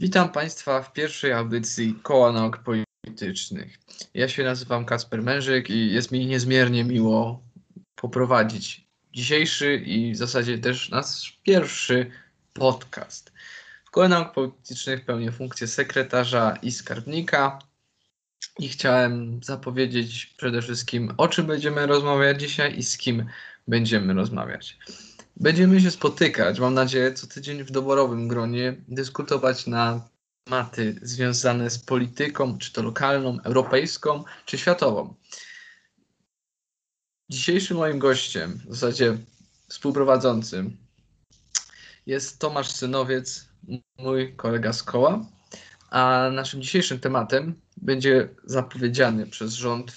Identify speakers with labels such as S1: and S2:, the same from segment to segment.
S1: Witam Państwa w pierwszej audycji Koła Nauk Politycznych. Ja się nazywam Kasper Mężyk i jest mi niezmiernie miło poprowadzić dzisiejszy i w zasadzie też nasz pierwszy podcast. W Kole Nauk Politycznych pełnię funkcję sekretarza i skarbnika i chciałem zapowiedzieć przede wszystkim o czym będziemy rozmawiać dzisiaj i z kim będziemy rozmawiać. Będziemy się spotykać, mam nadzieję, co tydzień w doborowym gronie, dyskutować na tematy związane z polityką, czy to lokalną, europejską, czy światową. Dzisiejszym moim gościem, w zasadzie współprowadzącym, jest Tomasz Synowiec, mój kolega z koła. A naszym dzisiejszym tematem będzie zapowiedziany przez rząd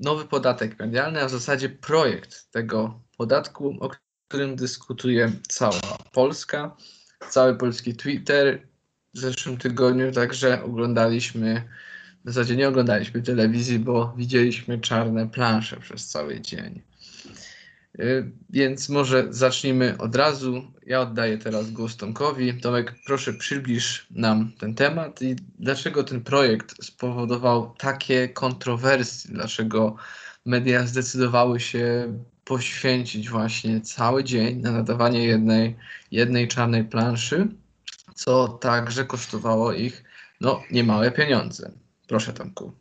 S1: nowy podatek medialny, a w zasadzie projekt tego podatku, o którym dyskutuje cała Polska, cały polski Twitter. W zeszłym tygodniu także oglądaliśmy, w zasadzie nie oglądaliśmy telewizji, bo widzieliśmy czarne plansze przez cały dzień. Y, więc może zacznijmy od razu. Ja oddaję teraz głos Tomkowi. Tomek, proszę przybliż nam ten temat i dlaczego ten projekt spowodował takie kontrowersje, dlaczego media zdecydowały się poświęcić właśnie cały dzień na nadawanie jednej, jednej czarnej planszy, co także kosztowało ich no, niemałe pieniądze. Proszę Tomku.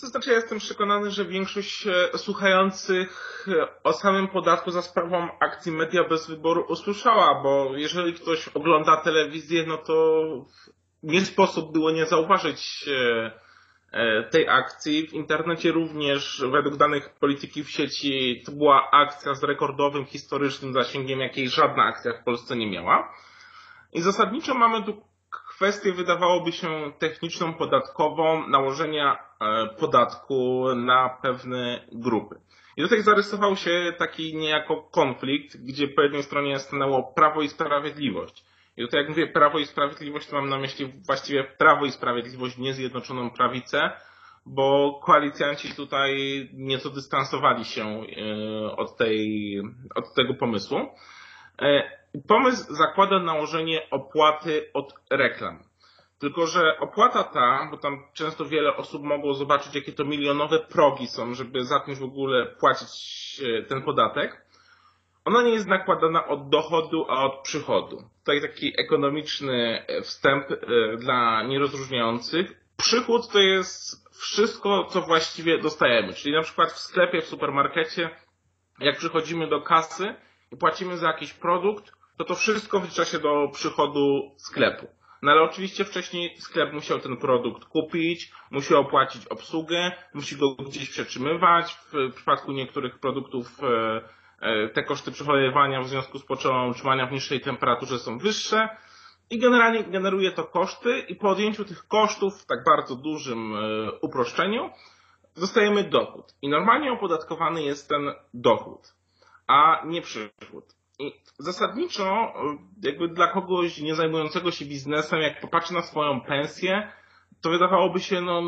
S2: To znaczy, ja jestem przekonany, że większość e, słuchających e, o samym podatku za sprawą akcji Media bez wyboru usłyszała, bo jeżeli ktoś ogląda telewizję, no to nie sposób było nie zauważyć e, tej akcji. W internecie również, według danych polityki w sieci, to była akcja z rekordowym, historycznym zasięgiem, jakiej żadna akcja w Polsce nie miała. I zasadniczo mamy tu kwestię wydawałoby się techniczną, podatkową, nałożenia e, podatku na pewne grupy. I tutaj zarysował się taki niejako konflikt, gdzie po jednej stronie stanęło Prawo i Sprawiedliwość. I tutaj jak mówię Prawo i Sprawiedliwość, to mam na myśli właściwie Prawo i Sprawiedliwość, nie Zjednoczoną Prawicę, bo koalicjanci tutaj nieco dystansowali się e, od, tej, od tego pomysłu. E, Pomysł zakłada nałożenie opłaty od reklam. Tylko, że opłata ta, bo tam często wiele osób mogło zobaczyć, jakie to milionowe progi są, żeby zacząć w ogóle płacić e, ten podatek, ona nie jest nakładana od dochodu, a od przychodu. Tutaj taki ekonomiczny e, wstęp e, dla nierozróżniających. Przychód to jest wszystko, co właściwie dostajemy. Czyli na przykład w sklepie, w supermarkecie, jak przychodzimy do kasy i płacimy za jakiś produkt, to to wszystko wlicza się do przychodu sklepu. No ale oczywiście wcześniej sklep musiał ten produkt kupić, musi opłacić obsługę, musi go gdzieś przetrzymywać. W przypadku niektórych produktów e, te koszty przechowywania w związku z potrzebą utrzymania w niższej temperaturze są wyższe i generalnie generuje to koszty i po odjęciu tych kosztów w tak bardzo dużym e, uproszczeniu dostajemy dochód. I normalnie opodatkowany jest ten dochód, a nie przychód. I zasadniczo, jakby dla kogoś nie zajmującego się biznesem, jak popatrzy na swoją pensję, to wydawałoby się, no,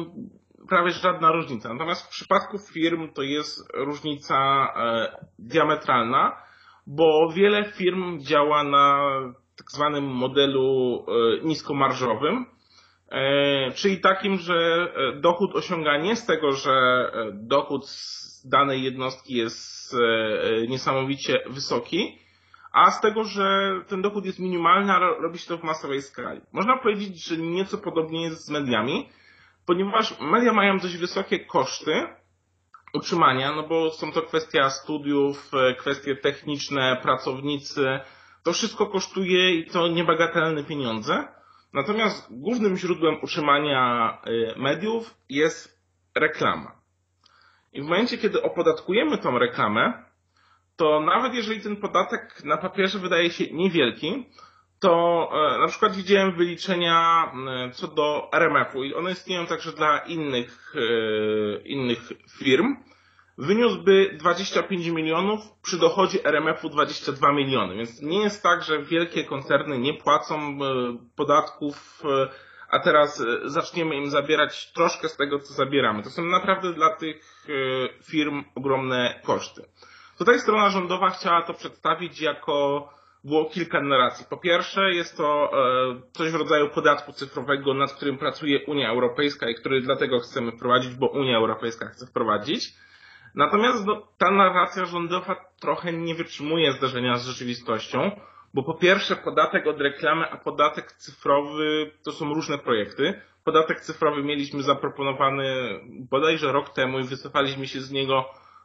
S2: prawie żadna różnica. Natomiast w przypadku firm to jest różnica e, diametralna, bo wiele firm działa na tak zwanym modelu e, niskomarżowym, e, czyli takim, że dochód osiąga nie z tego, że dochód z danej jednostki jest niesamowicie wysoki, a z tego, że ten dochód jest minimalny, a robi się to w masowej skali. Można powiedzieć, że nieco podobnie jest z mediami, ponieważ media mają dość wysokie koszty utrzymania, no bo są to kwestia studiów, e, kwestie techniczne, pracownicy, to wszystko kosztuje i to niebagatelne pieniądze. Natomiast głównym źródłem utrzymania e, mediów jest reklama. I w momencie, kiedy opodatkujemy tą reklamę, to nawet jeżeli ten podatek na papierze wydaje się niewielki, to e, na przykład widziałem wyliczenia e, co do RMF-u i one istnieją także dla innych, e, innych firm. Wyniósłby 25 milionów przy dochodzie RMF-u 22 miliony. Więc nie jest tak, że wielkie koncerny nie płacą podatków, a teraz zaczniemy im zabierać troszkę z tego, co zabieramy. To są naprawdę dla tych firm ogromne koszty. Tutaj strona rządowa chciała to przedstawić jako było kilka narracji. Po pierwsze, jest to e, coś w rodzaju podatku cyfrowego, nad którym pracuje Unia Europejska i który dlatego chcemy wprowadzić, bo Unia Europejska chce wprowadzić. Natomiast no, ta narracja rządowa trochę nie wytrzymuje zdarzenia z rzeczywistością, bo po pierwsze podatek od reklamy, a podatek cyfrowy to są różne projekty. Podatek cyfrowy mieliśmy zaproponowany bodajże rok temu i wycofaliśmy się z niego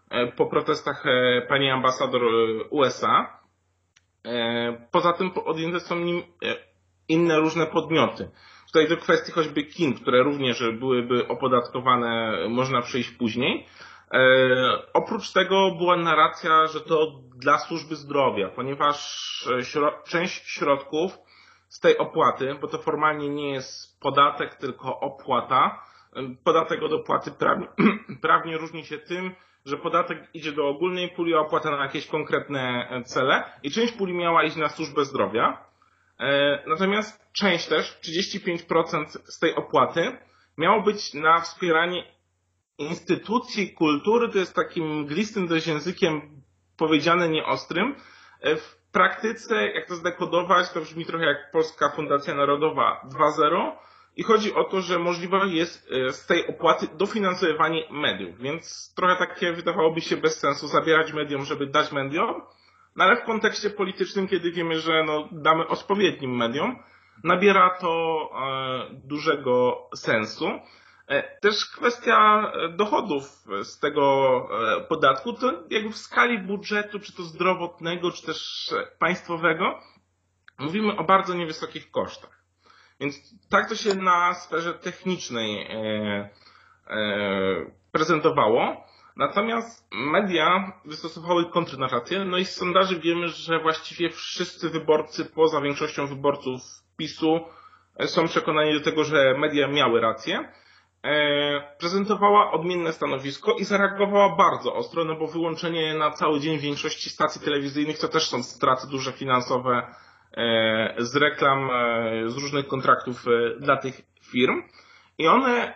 S2: e, po protestach e, pani ambasador USA. E, poza tym odjęte są nim e, inne różne podmioty. Tutaj do kwestii choćby kin, które również byłyby opodatkowane, można przejść później. E, oprócz tego była narracja, że to dla służby zdrowia, ponieważ część środków z tej opłaty, bo to formalnie nie jest podatek, tylko opłata. Podatek od opłaty prawnie, prawnie różni się tym, że podatek idzie do ogólnej puli, a opłata na jakieś konkretne e, cele i część puli miała iść na służbę zdrowia. E, natomiast część też, 35% z tej opłaty, miało być na wspieranie instytucji kultury, to jest takim mglistym dość językiem powiedziane nieostrym. E, w praktyce, jak to zdekodować, to brzmi trochę jak Polska Fundacja Narodowa 2.0, i chodzi o to, że możliwe jest e, z tej opłaty dofinansowywanie mediów, więc trochę takie wydawałoby się bez sensu zabierać mediom, żeby dać mediom, no ale w kontekście politycznym, kiedy wiemy, że no, damy odpowiednim mediom, nabiera to e, dużego sensu. E, też kwestia e, dochodów z tego e, podatku, to jakby w skali budżetu, czy to zdrowotnego, czy też państwowego, mówimy o bardzo niewysokich kosztach. Więc tak to się na sferze technicznej e, e, prezentowało. Natomiast media wystosowały kontrnarrację, no i z sondaży wiemy, że właściwie wszyscy wyborcy, poza większością wyborców PiSu, e, są przekonani do tego, że media miały rację. prezentowała odmienne stanowisko i zareagowała bardzo ostro, no bo wyłączenie na cały dzień większości stacji telewizyjnych to też są straty duże finansowe z reklam, e, z różnych kontraktów e, dla tych firm i one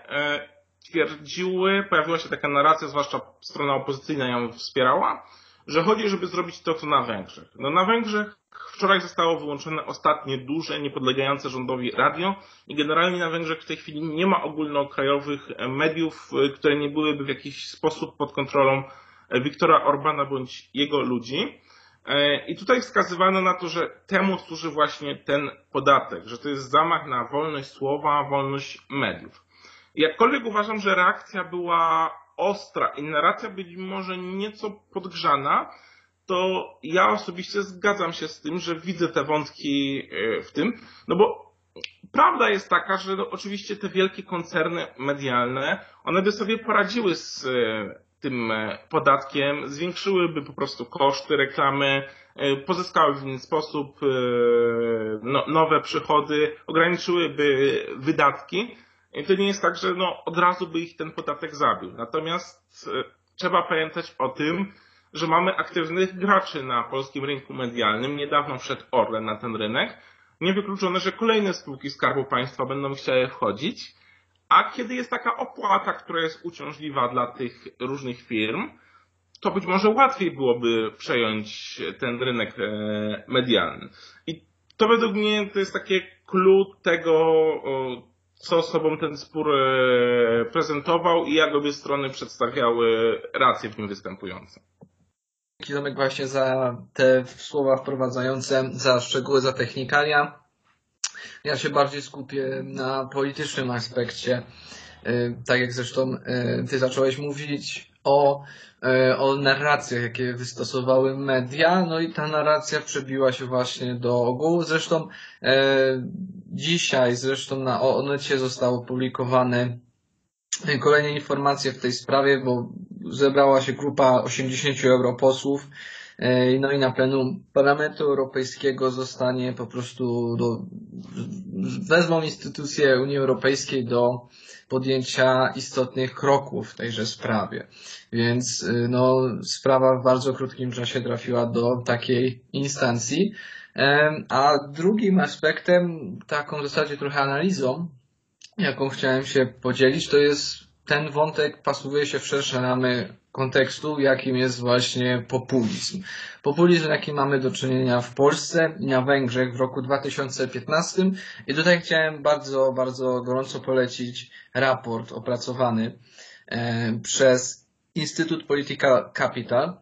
S2: twierdziły, pojawiła się taka narracja, zwłaszcza strona opozycyjna ją wspierała, że chodzi, żeby zrobić to, co na Węgrzech. No na Węgrzech wczoraj zostało wyłączone ostatnie duże, niepodlegające rządowi radio i generalnie na Węgrzech w tej chwili nie ma ogólnokrajowych mediów, które nie byłyby w jakiś sposób pod kontrolą Wiktora Orbana bądź jego ludzi. E, I tutaj wskazywano na to, że temu służy właśnie ten podatek, że to jest zamach na wolność słowa, wolność mediów. Jakkolwiek uważam, że reakcja była ostra i narracja być może nieco podgrzana, to ja osobiście zgadzam się z tym, że widzę te wątki e, w tym, no bo prawda jest taka, że no oczywiście te wielkie koncerny medialne, one by sobie poradziły z e, tym e, podatkiem, zwiększyłyby po prostu koszty reklamy, e, pozyskały w inny sposób e, no, nowe przychody, ograniczyłyby wydatki. I to nie jest tak, że no, od razu by ich ten podatek zabił. Natomiast trzeba pamiętać o tym, że mamy aktywnych graczy na polskim rynku medialnym. Niedawno wszedł Orlen na ten rynek. Niewykluczone, że kolejne spółki Skarbu Państwa będą chciały wchodzić. A kiedy jest taka opłata, która jest uciążliwa dla tych różnych firm, to być może łatwiej byłoby przejąć ten rynek e, medialny. I to według mnie to jest takie clue tego, co sobą ten spór e, prezentował i jak obie strony przedstawiały racje w nim występujące.
S1: Dzięki Tomek właśnie za te słowa wprowadzające, za szczegóły, za technikalia. Ja się bardziej skupię na politycznym aspekcie. E, tak jak zresztą e, ty zacząłeś mówić o, e, o narracjach, jakie wystosowały media, no i ta narracja przebiła się właśnie do ogółu. Zresztą dzisiaj, zresztą na Onecie zostało opublikowane kolejne informacje w tej sprawie, bo zebrała się grupa 80 europosłów no i na plenum Parlamentu Europejskiego zostanie po prostu do, wezmą instytucje Unii Europejskiej do podjęcia istotnych kroków w tejże sprawie. Więc y, no, sprawa w bardzo krótkim czasie trafiła do takiej instancji. E, a drugim aspektem, taką w zasadzie trochę analizą, jaką chciałem się podzielić, to jest ten wątek pasuje się w szersze ramy kontekstu, jakim jest właśnie populizm. Populizm, jaki mamy do czynienia w Polsce i na Węgrzech w roku 2015. I tutaj chciałem bardzo, bardzo gorąco polecić raport opracowany e, przez Instytut Polityka Capital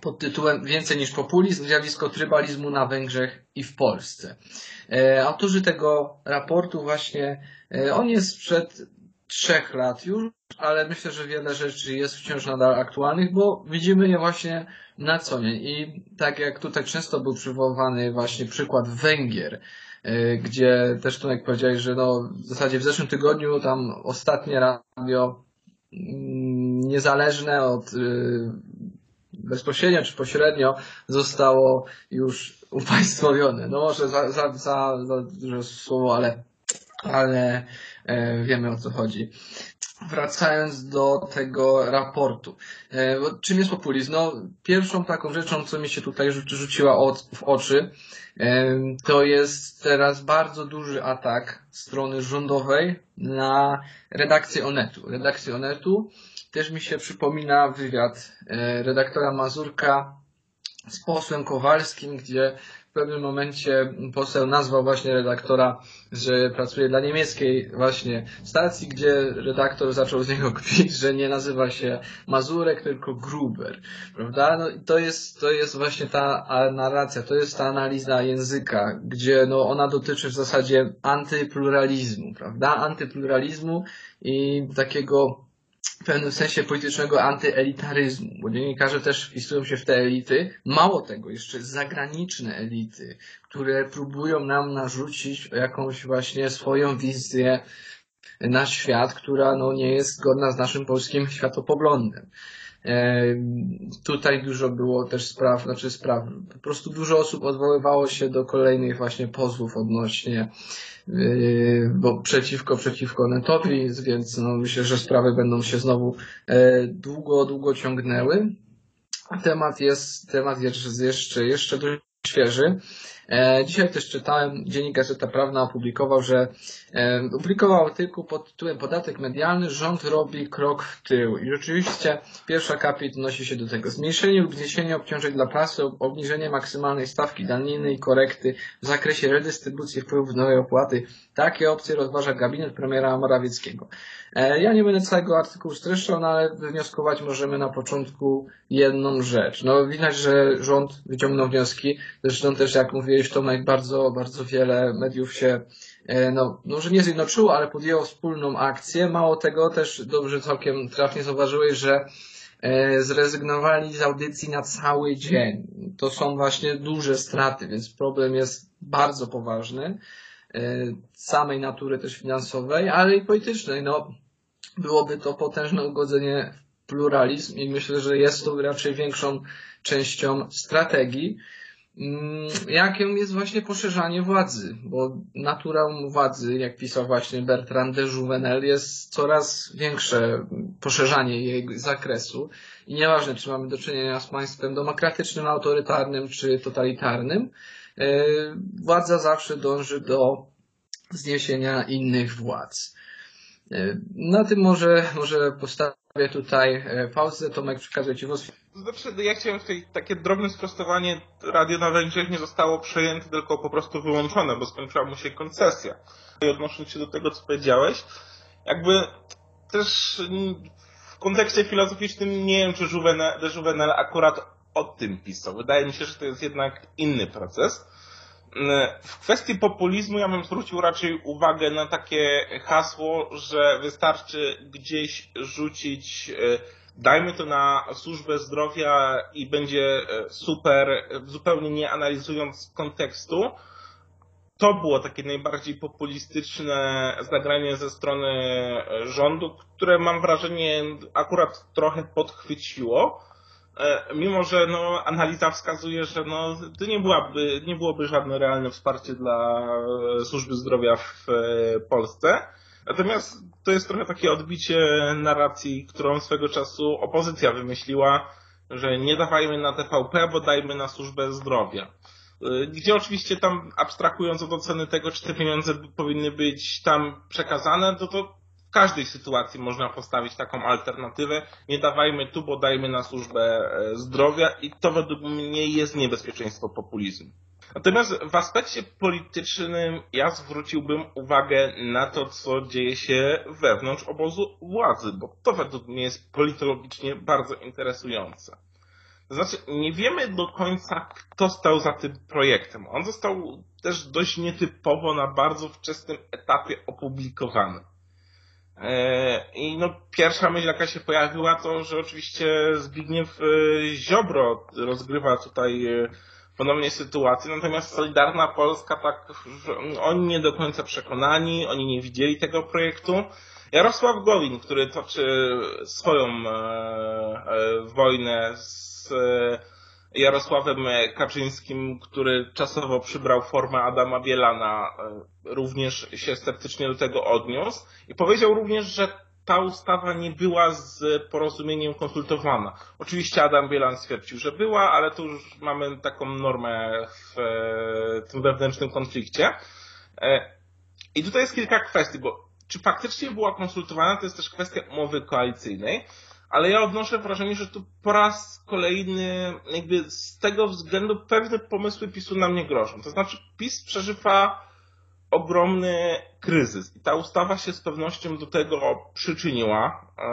S1: pod tytułem Więcej niż populizm, zjawisko trybalizmu na Węgrzech i w Polsce. E, autorzy tego raportu właśnie, e, on jest sprzed trzech lat już, ale myślę, że wiele rzeczy jest wciąż nadal aktualnych, bo widzimy je właśnie na co dzień. I tak jak tutaj często był przywoływany właśnie przykład Węgier, e, gdzie też Tomek powiedziałeś, że no w zasadzie w zeszłym tygodniu tam ostatnie radio mm, niezależne od bezpośrednio czy pośrednio zostało już upaństwowione. No może za, za, za, za duże słowo, ale, ale wiemy o co chodzi. Wracając do tego raportu. E, czym jest populizm? No, pierwszą taką rzeczą, co mi się tutaj rzuciła w oczy, e, to jest teraz bardzo duży atak strony rządowej na redakcję Onetu. Redakcję Onetu też mi się przypomina wywiad e, redaktora Mazurka z posłem Kowalskim, gdzie w pewnym momencie poseł nazwał właśnie redaktora, że pracuje dla niemieckiej właśnie stacji, gdzie redaktor zaczął z niego kpić, że nie nazywa się Mazurek, tylko Gruber, prawda? No to jest, to jest właśnie ta narracja, to jest ta analiza języka, gdzie no ona dotyczy w zasadzie antypluralizmu, prawda? Antypluralizmu i takiego w pewnym sensie politycznego antyelitaryzmu, bo dziennikarze też wpisują się w te elity. Mało tego, jeszcze zagraniczne elity, które próbują nam narzucić jakąś właśnie swoją wizję na świat, która no, nie jest zgodna z naszym polskim światopoglądem. Tutaj dużo było też spraw, znaczy spraw, po prostu dużo osób odwoływało się do kolejnych właśnie pozwów odnośnie Yy, bo przeciwko, przeciwko netowi, więc no, myślę, że sprawy będą się znowu e, długo, długo ciągnęły. Temat jest, temat jest jeszcze, jeszcze dość świeży. E, dzisiaj też czytałem, dziennik Gazeta Prawna opublikował, że e, opublikował artykuł pod tytułem Podatek medialny, rząd robi krok w tył. I rzeczywiście pierwszy akapit odnosi się do tego. Zmniejszenie lub zniesienie obciążeń dla prasy, obniżenie maksymalnej stawki daniny i korekty w zakresie redystrybucji wpływów nowej opłaty. Takie opcje rozważa gabinet premiera Morawieckiego. E, ja nie będę całego artykułu streszczał, no ale wywnioskować możemy na początku jedną rzecz. No widać, że rząd wyciągnął wnioski. Zresztą też jak mówiłeś Tomek, bardzo, bardzo wiele mediów się e, no, może nie zjednoczyło, ale podjęło wspólną akcję. Mało tego też dobrze całkiem trafnie zauważyłeś, że e, zrezygnowali z audycji na cały dzień. To są właśnie duże straty, więc problem jest bardzo poważny samej natury też finansowej, ale i politycznej. No, byłoby to potężne ugodzenie w pluralizm i myślę, że jest to raczej większą częścią strategii, mm, jaką jest właśnie poszerzanie władzy, bo naturą władzy, jak pisał właśnie Bertrand de Jouvenel, jest coraz większe poszerzanie jej zakresu i nieważne, czy mamy do czynienia z państwem demokratycznym, autorytarnym czy totalitarnym, e, władza zawsze dąży do zniesienia innych władz. E, na tym może, może postawię tutaj e, pauzę. Tomek, przekazuję Ci głos.
S2: Znaczy, ja chciałem tutaj takie drobne sprostowanie. Radio na Węgrzech nie zostało przejęte, tylko po prostu wyłączone, bo skończyła mu się koncesja. I odnosząc się do tego, co powiedziałeś, jakby też w kontekście filozoficznym nie wiem, czy Juvenal, de Juvenal akurat o tym pisał. Wydaje mi się, że to jest jednak inny proces. W kwestii populizmu ja bym zwrócił raczej uwagę na takie hasło, że wystarczy gdzieś rzucić e, dajmy to na służbę zdrowia i będzie e, super, zupełnie nie analizując kontekstu. To było takie najbardziej populistyczne zagranie ze strony rządu, które mam wrażenie akurat trochę podchwyciło. E, mimo że no, analiza wskazuje, że no, to nie, byłaby, nie byłoby żadne realne wsparcie dla e, służby zdrowia w e, Polsce. Natomiast to jest trochę takie odbicie narracji, którą swego czasu opozycja wymyśliła, że nie dawajmy na TVP, bo dajmy na służbę zdrowia. Gdzie oczywiście tam abstrahując od oceny tego, czy te pieniądze powinny być tam przekazane, to to każdej sytuacji można postawić taką alternatywę. Nie dawajmy tu, bo dajmy na służbę e, zdrowia i to według mnie jest niebezpieczeństwo populizmu. Natomiast w aspekcie politycznym ja zwróciłbym uwagę na to, co dzieje się wewnątrz obozu władzy, bo to według mnie jest politologicznie bardzo interesujące. To znaczy, nie wiemy do końca, kto stał za tym projektem. On został też dość nietypowo na bardzo wczesnym etapie opublikowany. E, I no, pierwsza myśl, jaka się pojawiła, to, że oczywiście Zbigniew e, Ziobro rozgrywa tutaj e, ponownie sytuację, natomiast Solidarna Polska tak, oni nie do końca przekonani, oni nie widzieli tego projektu. Jarosław Gowin, który toczy swoją wojnę z Jarosławem Kaczyńskim, który czasowo przybrał formę Adama Bielana, e, również się sceptycznie do tego odniósł i powiedział również, że ta ustawa nie była z porozumieniem konsultowana. Oczywiście Adam Bielan stwierdził, że była, ale tu już mamy taką normę w e, tym wewnętrznym konflikcie. E, I tutaj jest kilka kwestii, bo czy faktycznie była konsultowana, to jest też kwestia umowy koalicyjnej ale ja odnoszę wrażenie, że tu po raz kolejny jakby z tego względu pewne pomysły PiSu nam nie grożą. To znaczy PiS przeżywa ogromny kryzys i ta ustawa się z pewnością do tego przyczyniła, e,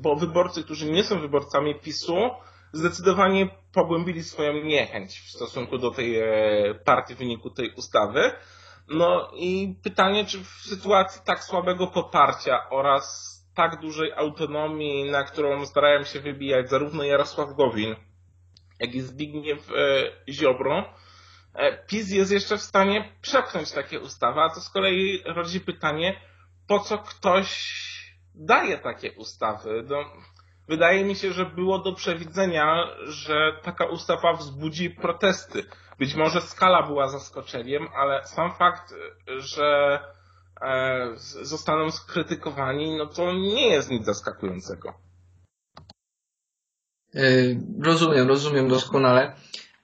S2: bo wyborcy, którzy nie są wyborcami PiSu, zdecydowanie pogłębili swoją niechęć w stosunku do tej e, partii w wyniku tej ustawy. No i pytanie, czy w sytuacji tak słabego poparcia oraz tak dużej autonomii, na którą starają się wybijać zarówno Jarosław Gowin, jak i Zbigniew e, Ziobro, e, PiS jest jeszcze w stanie przepchnąć takie ustawy, a to z kolei rodzi pytanie, po co ktoś daje takie ustawy? No, wydaje mi się, że było do przewidzenia, że taka ustawa wzbudzi protesty. Być może skala była zaskoczeniem, ale sam fakt, że E, zostaną skrytykowani, no to nie jest nic zaskakującego.
S1: E, rozumiem, rozumiem doskonale.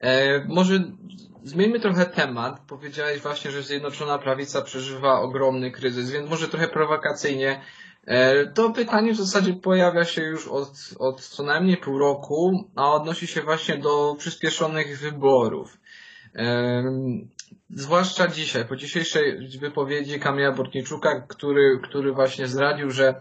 S1: E, może zmieńmy trochę temat. Powiedziałeś właśnie, że Zjednoczona Prawica przeżywa ogromny kryzys, więc może trochę prowokacyjnie. To pytanie w zasadzie pojawia się już od, od co najmniej pół roku, a odnosi się właśnie do przyspieszonych wyborów. Zwłaszcza dzisiaj, po dzisiejszej wypowiedzi Kamila Bortniczuka, który, który właśnie zdradził, że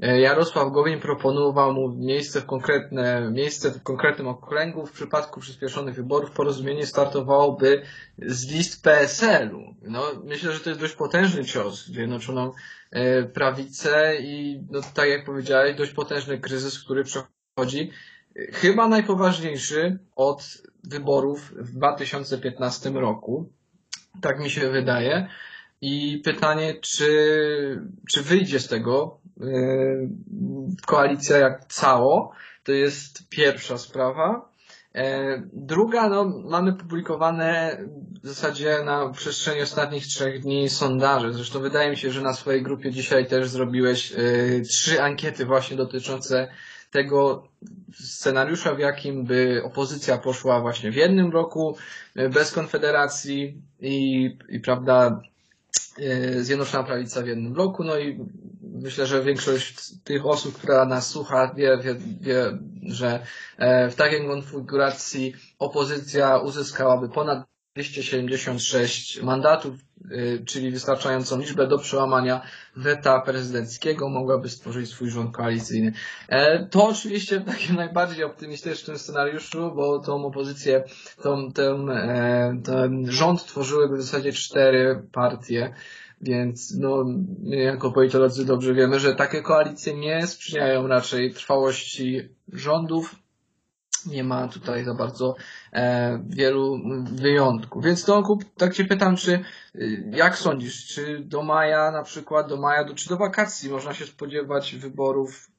S1: e, Jarosław Gowin proponował mu miejsce w konkretne, miejsce w konkretnym okręgu. W przypadku przyspieszonych wyborów porozumienie startowałoby z list PSL-u. No, myślę, że to jest dość potężny cios w Zjednoczoną e, Prawicę i no, tak jak powiedziałeś, dość potężny kryzys, który przechodzi chyba najpoważniejszy od wyborów w 2015 roku. Tak mi się wydaje. I pytanie, czy, czy wyjdzie z tego yy, koalicja jak cało, to jest pierwsza sprawa. E, druga, no, mamy publikowane w zasadzie na przestrzeni ostatnich trzech dni sondaże. Zresztą wydaje mi się, że na swojej grupie dzisiaj też zrobiłeś y, trzy ankiety właśnie dotyczące tego scenariusza, w jakim by opozycja poszła właśnie w jednym roku e, bez konfederacji i, i prawda, e, Zjednoczona Prawica w jednym bloku, no i myślę, że większość tych osób, która nas słucha, wie, wie, wie że e, w takiej konfiguracji opozycja uzyskałaby ponad 276 mandatów, y, czyli wystarczającą liczbę do przełamania weta prezydenckiego, mogłaby stworzyć swój rząd koalicyjny. E, to oczywiście w takim najbardziej optymistycznym scenariuszu, bo tą opozycję, tą, ten, ten rząd tworzyłyby w zasadzie cztery partie. Więc no, jako politolodzy dobrze wiemy, że takie koalicje nie sprzyjają raczej trwałości rządów, nie ma tutaj za bardzo e, wielu wyjątków. Więc Tomku, tak Cię pytam, czy y, jak sądzisz, czy do maja na przykład, do maja, czy do wakacji można się spodziewać wyborów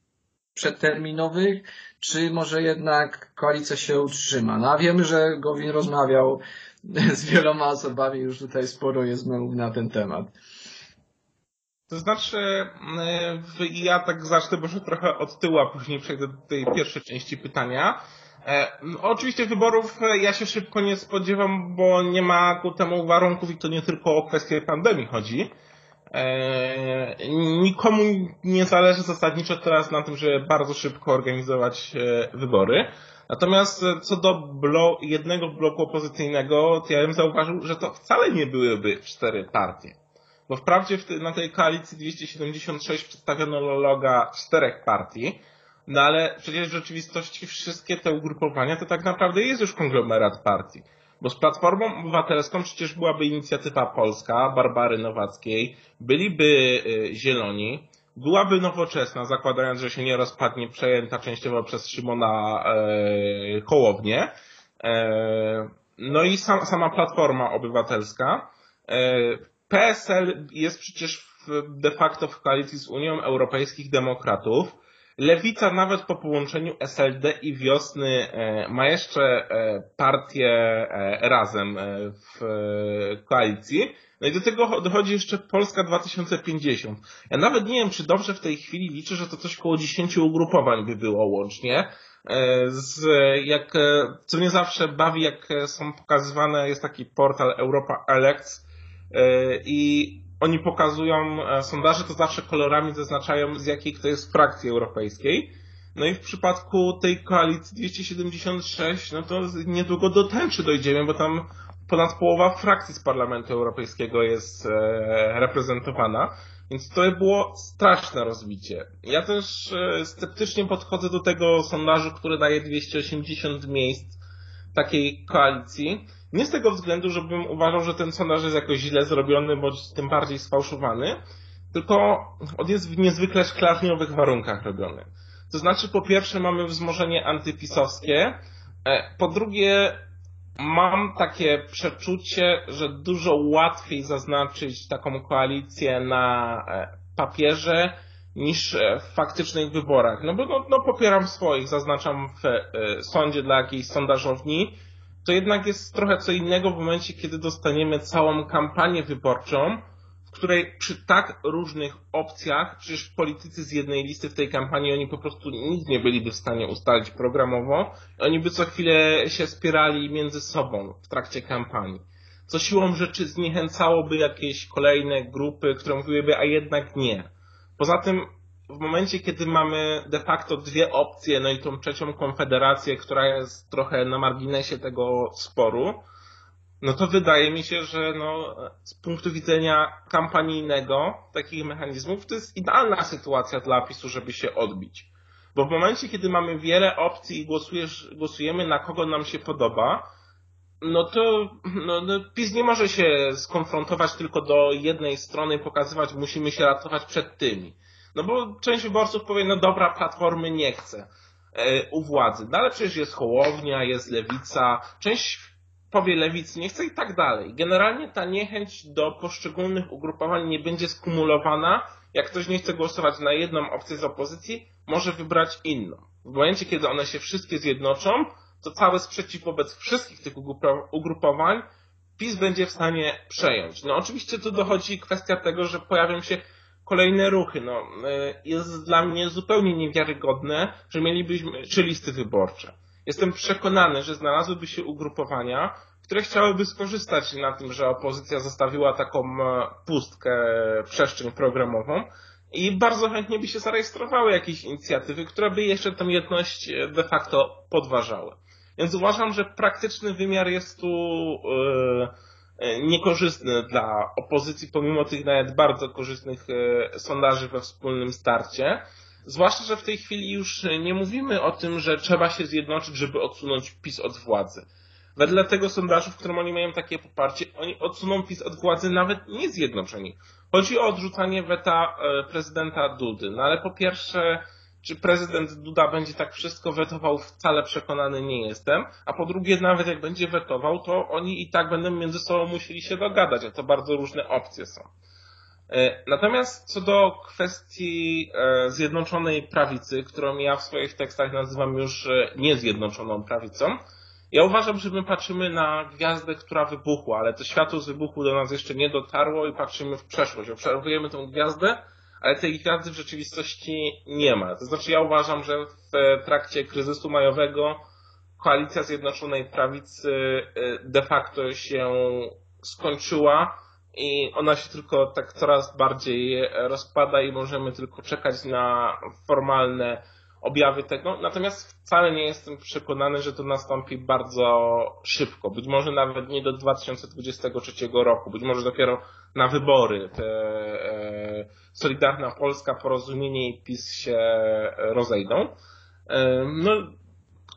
S1: przedterminowych, czy może jednak koalicja się utrzyma? No a wiemy, że Gowin rozmawiał z wieloma osobami, już tutaj sporo jest na ten temat.
S2: To znaczy, ja tak zacznę może trochę od tyłu, a później przejdę do tej pierwszej części pytania. E, oczywiście wyborów e, ja się szybko nie spodziewam, bo nie ma ku temu warunków i to nie tylko o kwestię pandemii chodzi. E, nikomu nie zależy zasadniczo teraz na tym, żeby bardzo szybko organizować wybory. Natomiast co do blo jednego bloku opozycyjnego, to ja bym zauważył, że to wcale nie byłyby cztery partie. Bo wprawdzie w na tej koalicji 276 przedstawiono loga czterech partii, no ale przecież w rzeczywistości wszystkie te ugrupowania to tak naprawdę jest już konglomerat partii. Bo z Platformą Obywatelską przecież byłaby inicjatywa polska, Barbary Nowackiej, byliby y, Zieloni, byłaby nowoczesna, zakładając, że się nie rozpadnie, przejęta częściowo przez Szymona e, Hołownię. E, no i sam, sama Platforma Obywatelska. E, PSL jest przecież w, de facto w koalicji z Unią Europejskich Demokratów. Lewica nawet po połączeniu SLD i Wiosny e, ma jeszcze e, partię e, razem w koalicji. No i do tego dochodzi jeszcze Polska 2050. Ja nawet nie wiem, czy dobrze w tej chwili liczę, że to coś koło 10 ugrupowań by było łącznie. Z, jak, co mnie zawsze bawi, jak są pokazywane, jest taki portal Europa Elects i oni pokazują e, sondaże, to zawsze kolorami zaznaczają z jakiej kto jest frakcji europejskiej. No i w przypadku tej koalicji 276, no to niedługo do tęczy dojdziemy, bo tam ponad połowa frakcji z Parlamentu Europejskiego jest e, reprezentowana. Więc to było straszne rozbicie. Ja też e, sceptycznie podchodzę do tego sondażu, który daje 280 miejsc takiej koalicji. Nie z tego względu, żebym uważał, że ten sondaż jest jakoś źle zrobiony, bądź tym bardziej sfałszowany, tylko on jest w niezwykle szklarniowych warunkach robiony. To znaczy, po pierwsze mamy wzmożenie antypisowskie, e, po drugie mam takie przeczucie, że dużo łatwiej zaznaczyć taką koalicję na e, papierze niż e, w faktycznych wyborach. No bo no, no popieram swoich, zaznaczam w sądzie dla jakiejś sondażowni, to jednak jest trochę co innego w momencie, kiedy dostaniemy całą kampanię wyborczą, w której przy tak różnych opcjach, przecież politycy z jednej listy w tej kampanii, oni po prostu nic nie byliby w stanie ustalić programowo, oni by co chwilę się spierali między sobą w trakcie kampanii. Co siłą rzeczy zniechęcałoby jakieś kolejne grupy, które mówiłyby, a jednak nie. Poza tym w momencie, kiedy mamy de facto dwie opcje, no i tą trzecią konfederację, która jest trochę na marginesie tego sporu, no to wydaje mi się, że no, z punktu widzenia kampanijnego takich mechanizmów to jest idealna sytuacja dla PiSu, żeby się odbić. Bo w momencie, kiedy mamy wiele opcji i głosujesz, głosujemy na kogo nam się podoba, no to no, no, PiS nie może się skonfrontować tylko do jednej strony i pokazywać, musimy się ratować przed tymi. No bo część wyborców powie, no dobra, platformy nie chce e, u władzy. No ale przecież jest Hołownia, jest Lewica, część powie Lewicy nie chce i tak dalej. Generalnie ta niechęć do poszczególnych ugrupowań nie będzie skumulowana. Jak ktoś nie chce głosować na jedną opcję z opozycji, może wybrać inną. W momencie, kiedy one się wszystkie zjednoczą, to cały sprzeciw wobec wszystkich tych ugrupowań PiS będzie w stanie przejąć. No oczywiście tu dochodzi kwestia tego, że pojawią się kolejne ruchy. No, e, jest dla mnie zupełnie niewiarygodne, że mielibyśmy trzy listy wyborcze. Jestem przekonany, że znalazłyby się ugrupowania, które chciałyby skorzystać na tym, że opozycja zostawiła taką e, pustkę, przestrzeń programową i bardzo chętnie by się zarejestrowały jakieś inicjatywy, które by jeszcze tę jedność e, de facto podważały. Więc uważam, że praktyczny wymiar jest tu yy, E, niekorzystny dla opozycji, pomimo tych nawet bardzo korzystnych e, sondaży we wspólnym starcie. Zwłaszcza, że w tej chwili już nie mówimy o tym, że trzeba się zjednoczyć, żeby odsunąć PiS od władzy. Wedle tego sondażu, w którym oni mają takie poparcie, oni odsuną PiS od władzy nawet nie zjednoczeni. Chodzi o odrzucanie weta e, prezydenta Dudy. No ale po pierwsze, czy prezydent Duda będzie tak wszystko wetował, wcale przekonany nie jestem. A po drugie, nawet jak będzie wetował, to oni i tak będą między sobą musieli się dogadać, a to bardzo różne opcje są. E, natomiast co do kwestii e, Zjednoczonej Prawicy, którą ja w swoich tekstach nazywam już e, niezjednoczoną prawicą, ja uważam, że my patrzymy na gwiazdę, która wybuchła, ale to światło z wybuchu do nas jeszcze nie dotarło i patrzymy w przeszłość. Obserwujemy tę gwiazdę, ale tej gwiazdy w rzeczywistości nie ma. To znaczy ja uważam, że w trakcie kryzysu majowego koalicja Zjednoczonej Prawicy y, de facto się skończyła i ona się tylko tak coraz bardziej rozpada i możemy tylko czekać na formalne objawy tego. Natomiast wcale nie jestem przekonany, że to nastąpi bardzo szybko. Być może nawet nie do 2023 roku, być może dopiero na wybory te e, Solidarna Polska, Porozumienie i PiS się rozejdą. E, no,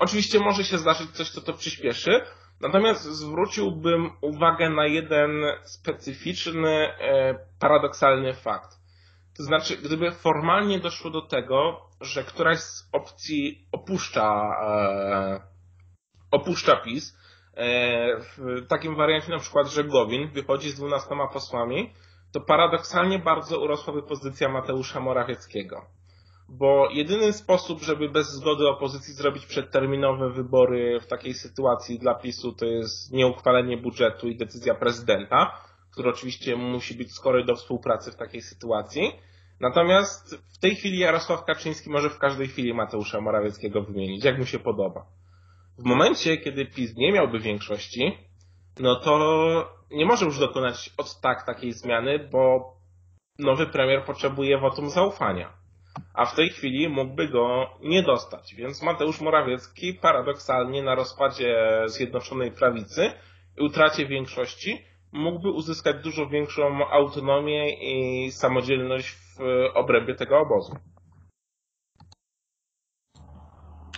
S2: oczywiście może się zdarzyć coś, co to przyspieszy. Natomiast zwróciłbym uwagę na jeden specyficzny, e, paradoksalny fakt. To znaczy, gdyby formalnie doszło do tego, że któraś z opcji opuszcza, e, opuszcza PiS, e, w takim wariancie na przykład, że Gowin wychodzi z dwunastoma posłami, to paradoksalnie bardzo urosłaby pozycja Mateusza Morawieckiego. Bo jedyny sposób, żeby bez zgody opozycji zrobić przedterminowe wybory w takiej sytuacji dla PiSu, to jest nieuchwalenie budżetu i decyzja prezydenta, który oczywiście musi być skory do współpracy w takiej sytuacji. Natomiast w tej chwili Jarosław Kaczyński może w każdej chwili Mateusza Morawieckiego wymienić, jak mu się podoba. W momencie, kiedy PiS nie miałby większości, no to nie może już dokonać od tak takiej zmiany, bo nowy premier potrzebuje wotum zaufania. A w tej chwili mógłby go nie dostać. Więc Mateusz Morawiecki paradoksalnie na rozpadzie Zjednoczonej Prawicy i utracie większości mógłby uzyskać dużo większą autonomię i samodzielność w obrębie tego obozu.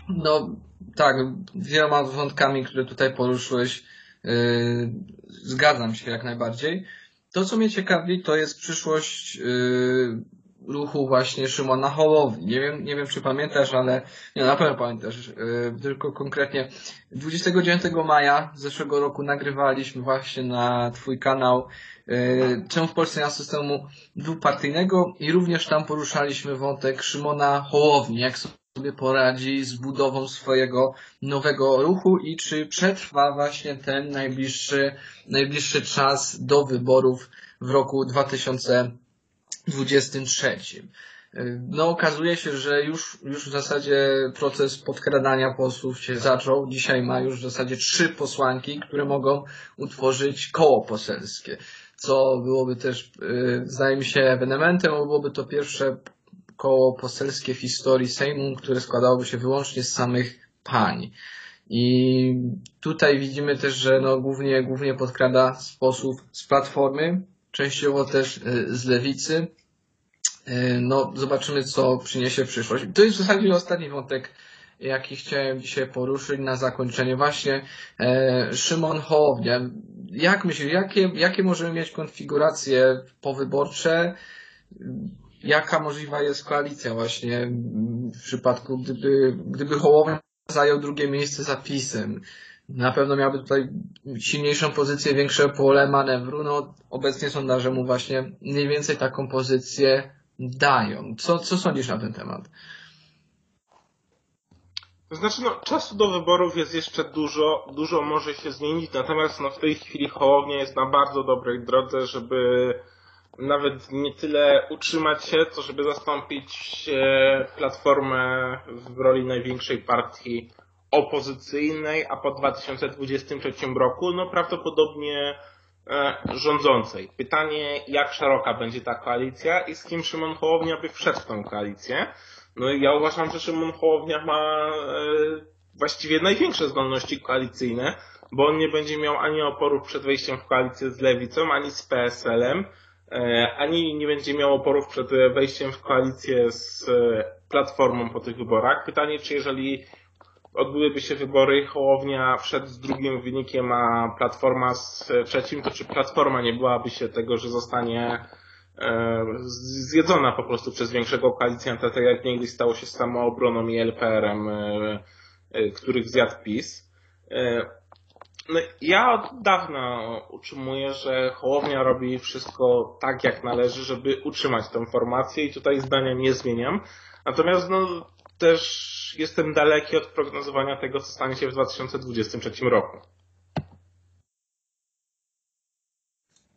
S1: No tak, wieloma wątkami, które tutaj poruszyłeś, yy, zgadzam się jak najbardziej. To, co mnie ciekawi, to jest przyszłość yy, ruchu właśnie Szymona Hołowni. Nie wiem, nie wiem czy pamiętasz, ale nie, na pewno pamiętasz, yy, tylko konkretnie 29 maja zeszłego roku nagrywaliśmy właśnie na twój kanał yy, czemu w Polsce nie ma systemu dwupartyjnego i również tam poruszaliśmy wątek Szymona Hołowni, jak sobie poradzi z budową swojego nowego ruchu i czy przetrwa właśnie ten najbliższy, najbliższy czas do wyborów w roku 2023. No okazuje się, że już, już w zasadzie proces podkradania posłów się zaczął. Dzisiaj ma już w zasadzie trzy posłanki, które mogą utworzyć koło poselskie. Co byłoby też, zdaje mi się, ewenementem, bo byłoby to pierwsze koło poselskie w historii Sejmu, które składałoby się wyłącznie z samych pań. I tutaj widzimy też, że no głównie, głównie podkrada sposób z Platformy, częściowo też z Lewicy. No, zobaczymy, co przyniesie przyszłość. To jest w zasadzie ostatni wątek, jaki chciałem dzisiaj poruszyć na zakończenie. Właśnie e, Szymon Hołownia. Jak myślisz, jakie, jakie możemy mieć konfiguracje powyborcze? Jaka możliwa jest koalicja właśnie w przypadku, gdyby, gdyby Hołownia zajął drugie miejsce za PiSem? Na pewno miałby tutaj silniejszą pozycję, większe pole manewru. No, obecnie sondaże mu właśnie mniej więcej taką pozycję dają. Co, co sądzisz na ten temat?
S2: To znaczy, no, czasu do wyborów jest jeszcze dużo, dużo może się zmienić, natomiast no, w tej chwili Hołownia jest na bardzo dobrej drodze, żeby nawet nie tyle utrzymać się, co żeby zastąpić Platformę w roli największej partii opozycyjnej, a po 2023 roku, no prawdopodobnie e, rządzącej. Pytanie, jak szeroka będzie ta koalicja i z kim Szymon Hołownia by wszedł w tą koalicję. No i ja uważam, że Szymon Hołownia ma e, właściwie największe zdolności koalicyjne, bo on nie będzie miał ani oporów przed wejściem w koalicję z Lewicą, ani z PSL-em, e, ani nie będzie miał oporów przed wejściem w koalicję z Platformą po tych wyborach. Pytanie, czy jeżeli odbyłyby się wybory Hołownia wszedł z drugim wynikiem, a Platforma z trzecim, to czy Platforma nie byłaby się tego, że zostanie e, zjedzona po prostu przez większego koalicjanta, tak jak niegdyś stało się z samoobroną i LPR-em, e, e, których zjadł PiS. No, ja od dawna utrzymuję, że Hołownia robi wszystko tak, jak należy, żeby utrzymać tę formację i tutaj zdania nie zmieniam. Natomiast no, też jestem daleki od prognozowania tego, co stanie się w 2023 roku.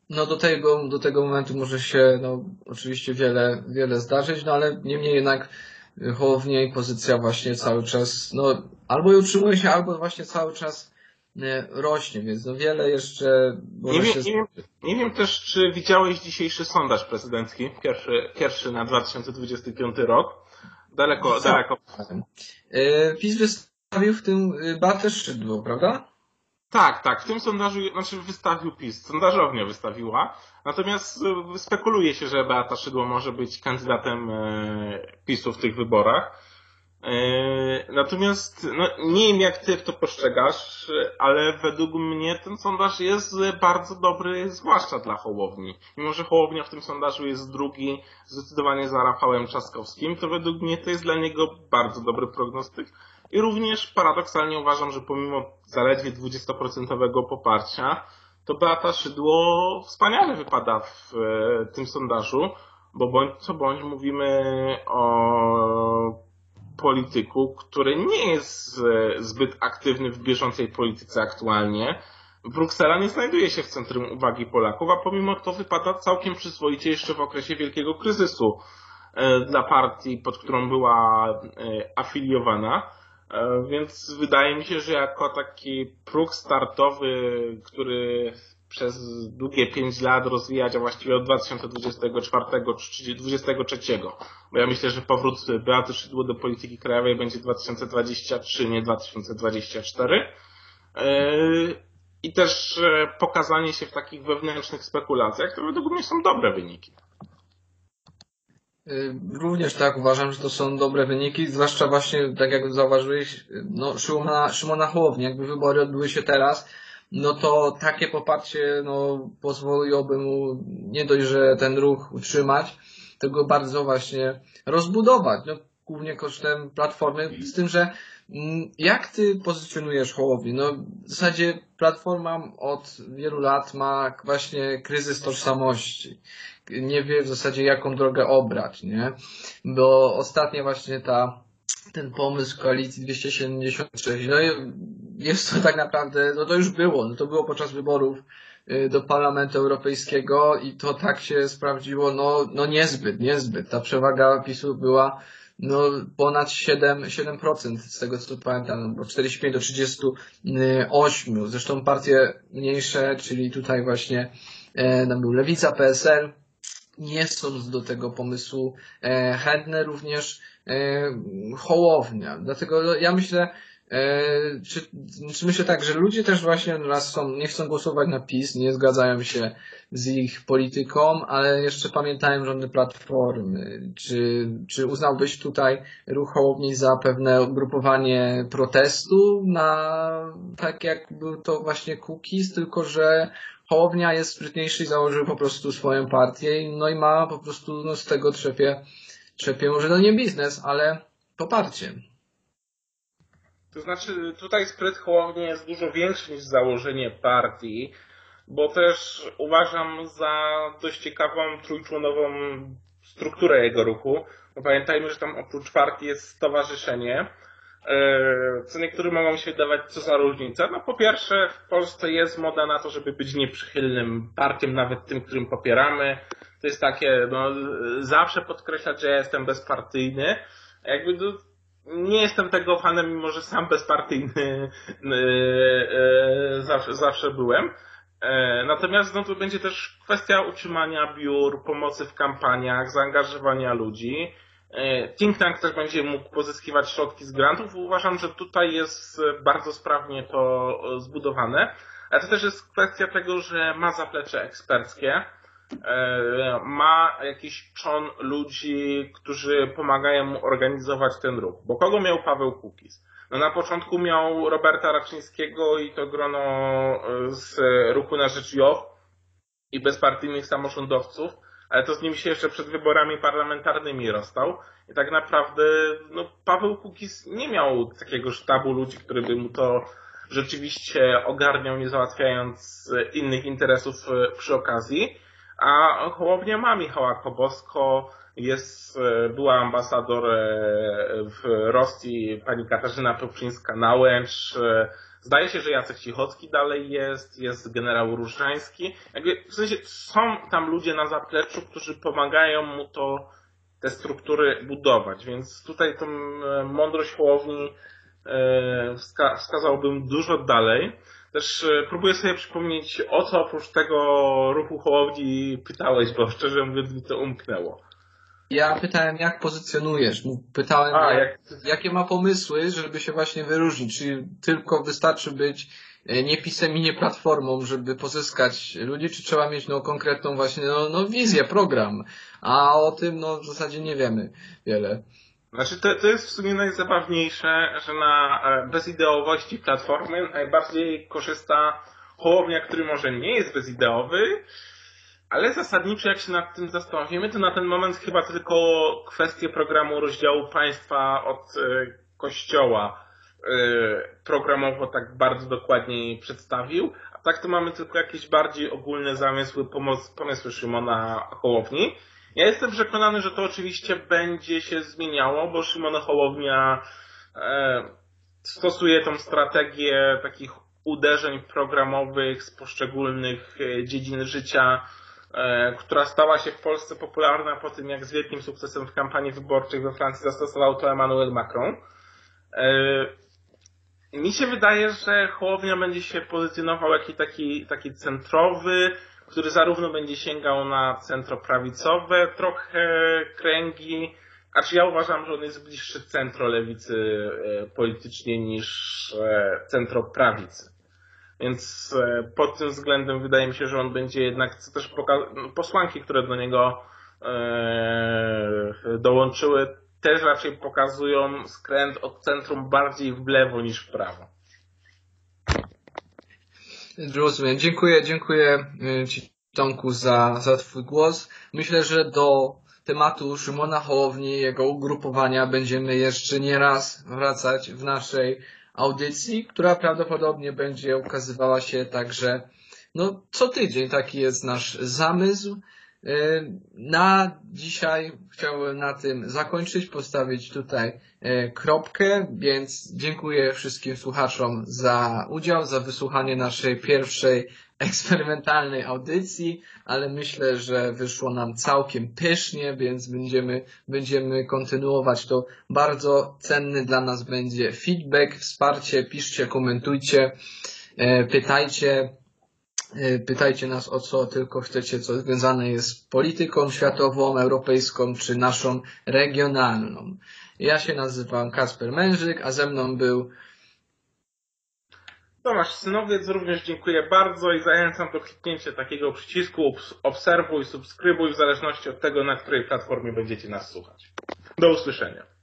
S1: No do tego, do tego momentu może się no, oczywiście wiele, wiele zdarzyć, no ale niemniej jednak Hołownia i pozycja właśnie cały czas, no albo utrzymuje się, albo właśnie cały czas rośnie, więc no wiele jeszcze
S2: nie wiem, się... nie, wiem, nie wiem też, czy widziałeś dzisiejszy sondaż prezydencki, pierwszy, pierwszy na 2025 rok. Daleko, Co? daleko.
S1: PiS wystawił w tym Bartę Szydło, prawda?
S2: Tak, tak. W tym sondażu, znaczy wystawił PiS, sondażownia wystawiła. Natomiast e, spekuluje się, że Beata Szydło może być kandydatem e, PiSu w tych wyborach. E, natomiast no, nie wiem jak ty to postrzegasz, ale według mnie ten sondaż jest bardzo dobry, zwłaszcza dla Hołowni. Mimo, że Hołownia w tym sondażu jest drugi, zdecydowanie za Rafałem Trzaskowskim, to według mnie to jest dla niego bardzo dobry prognostyk. I również paradoksalnie uważam, że pomimo zaledwie 20% poparcia, to Beata Szydło wspaniale wypada w e, tym sondażu, bo bądź co bądź mówimy o polityku, który nie jest e, zbyt aktywny w bieżącej polityce aktualnie. Bruksela nie znajduje się w centrum uwagi Polaków, a pomimo to wypada całkiem przyzwoicie jeszcze w okresie wielkiego kryzysu e, dla partii, pod którą była afiliowana. E, więc wydaje mi się, że jako taki próg startowy, który przez długie 5 lat rozwijać, a właściwie od 2024 czy 2023, bo ja myślę, że powrót Beaty Szydło do polityki krajowej będzie 2023, nie 2024. E, I też e, pokazanie się w takich wewnętrznych spekulacjach, które według mnie są dobre wyniki.
S1: Y, również tak uważam, że to są dobre wyniki, zwłaszcza właśnie, tak jak zauważyłeś, no, Szymona, Szymona Hołowni, jakby wybory odbyły się teraz, no to takie poparcie no, pozwoliłoby mu nie dość, że ten ruch utrzymać, tylko bardzo właśnie rozbudować, no, głównie kosztem platformy, z tym, że mm, jak ty pozycjonujesz Hołowni? No, w zasadzie platforma od wielu lat ma właśnie kryzys tożsamości nie wie w zasadzie jaką drogę obrać, nie? Bo ostatnia właśnie ta ten pomysł koalicji 276, no jest to tak naprawdę, no to już było, no to było podczas wyborów y, do Parlamentu Europejskiego i to tak się sprawdziło, no, no niezbyt, niezbyt. Ta przewaga PiSu była no ponad 7, 7% z tego co pamiętam, bo 45 do 38. Zresztą partie mniejsze, czyli tutaj właśnie e, tam był Lewica, PSL, nie są do tego pomysłu e, chętne również e, Hołownia. Dlatego no, ja myślę, e, czy, czy myślę tak, że ludzie też właśnie raz są, nie chcą głosować na PiS, nie zgadzają się z ich polityką, ale jeszcze pamiętają rządy Platformy. Czy, czy uznałbyś tutaj ruch Hołowni za pewne ugrupowanie protestu na tak jak był to właśnie Kukiz, tylko że Hołownia jest sprytniejszy i założył po prostu swoją partię, no i ma po prostu no, z tego trzepie, trzepie może no nie biznes, ale poparcie.
S2: To znaczy tutaj spryt Hołowni jest dużo większy niż założenie partii, bo też uważam za dość ciekawą trójczłonową strukturę jego ruchu. No pamiętajmy, że tam oprócz partii jest stowarzyszenie, E, co niektórym mogą się wydawać, co za różnica. No po pierwsze, w Polsce jest moda na to, żeby być nieprzychylnym partiem, nawet tym, którym popieramy. To jest takie, no, zawsze podkreślać, że ja jestem bezpartyjny. Jakby no, nie jestem tego fanem, mimo że sam bezpartyjny e, e, zawsze, zawsze byłem. Natomiast no, to będzie też kwestia utrzymania biur, pomocy w kampaniach, zaangażowania ludzi. E, think Tank też będzie mógł pozyskiwać środki z grantów. Uważam, że tutaj jest bardzo sprawnie to zbudowane. Ale to też jest kwestia tego, że ma zaplecze eksperckie, e, ma jakiś czon ludzi, którzy pomagają mu organizować ten ruch. Bo kogo miał Paweł Kukiz? No na początku miał Roberta Raczyńskiego i to grono e, z ruchu na rzecz JOW i bezpartyjnych samorządowców, ale to z nim się jeszcze przed wyborami parlamentarnymi rozstał. I tak naprawdę no, Paweł Kukiz nie miał takiego sztabu ludzi, który by mu to rzeczywiście ogarniał, nie załatwiając innych interesów e, przy okazji. A Hołownia ma Michała Kobosko, jest, e, była ambasador e, w Rosji pani Katarzyna Toprzyńska-Nałęcz, Zdaje się, że Jacek Cichocki dalej jest, jest generał Różański. Jakby, w sensie są tam ludzie na zapleczu, którzy pomagają mu to, te struktury budować, więc tutaj tą e, mądrość Hołowni e, wska wskazałbym dużo dalej. Też e, próbuję sobie przypomnieć, o co oprócz tego ruchu Hołowni pytałeś, bo szczerze mówiąc mi to umknęło.
S1: Ja pytałem, jak pozycjonujesz. Pytałem, A, jak... jakie ma pomysły, żeby się właśnie wyróżnić. Czy tylko wystarczy być e, nie pisem i nie platformą, żeby pozyskać ludzi, czy trzeba mieć no, konkretną właśnie no, no, wizję, program. A o tym no, w zasadzie nie wiemy wiele.
S2: Znaczy to, to jest w sumie najzabawniejsze, że na e, bezideowości platformy najbardziej korzysta Hołownia, który może nie jest bezideowy, ale zasadniczo jak się nad tym zastanowimy, to na ten moment chyba tylko kwestię programu rozdziału państwa od e, kościoła e, programowo tak bardzo dokładnie przedstawił, a tak to mamy tylko jakieś bardziej ogólne zamysły, pomysły Szymona Hołowni. Ja jestem przekonany, że to oczywiście będzie się zmieniało, bo Szymon Hołownia e, stosuje tą strategię takich uderzeń programowych z poszczególnych e, dziedzin życia, e, która stała się w Polsce popularna po tym, jak z wielkim sukcesem w kampanii wyborczej we Francji zastosował to Emmanuel Macron. Mi się wydaje, że Hołownia będzie się pozycjonował jako taki, taki centrowy, który zarówno będzie sięgał na centroprawicowe trochę kręgi, a czy ja uważam, że on jest bliższy centrolewicy e, politycznie niż e, centroprawicy. Więc e, pod tym względem wydaje mi się, że on będzie jednak też poka- posłanki, które do niego dołączyły, też raczej pokazują skręt od centrum bardziej w lewo niż w prawo.
S1: Rozumiem. Dziękuję, dziękuję y, Ci Tomku za, za Twój głos. Myślę, że do tematu Szymona Hołowni jego ugrupowania będziemy jeszcze nie raz wracać w naszej audycji, która prawdopodobnie będzie ukazywała się także no, co tydzień. Taki jest nasz zamysł. Y, na dzisiaj chciałbym na tym zakończyć, postawić tutaj y, kropkę, więc dziękuję wszystkim słuchaczom za udział, za wysłuchanie naszej pierwszej eksperymentalnej audycji, ale myślę, że wyszło nam całkiem pysznie, więc będziemy, będziemy kontynuować. To bardzo cenny dla nas będzie feedback, wsparcie, piszcie, komentujcie, y, pytajcie, pytajcie nas o co tylko chcecie, co związane jest z polityką światową, europejską czy naszą regionalną. Ja się nazywam Kasper Mężyk, a ze mną był
S2: Tomasz Synowiec, również dziękuję bardzo i zachęcam do kliknięcia takiego przycisku obserwuj, subskrybuj w zależności od tego, na której platformie będziecie nas słuchać. Do usłyszenia.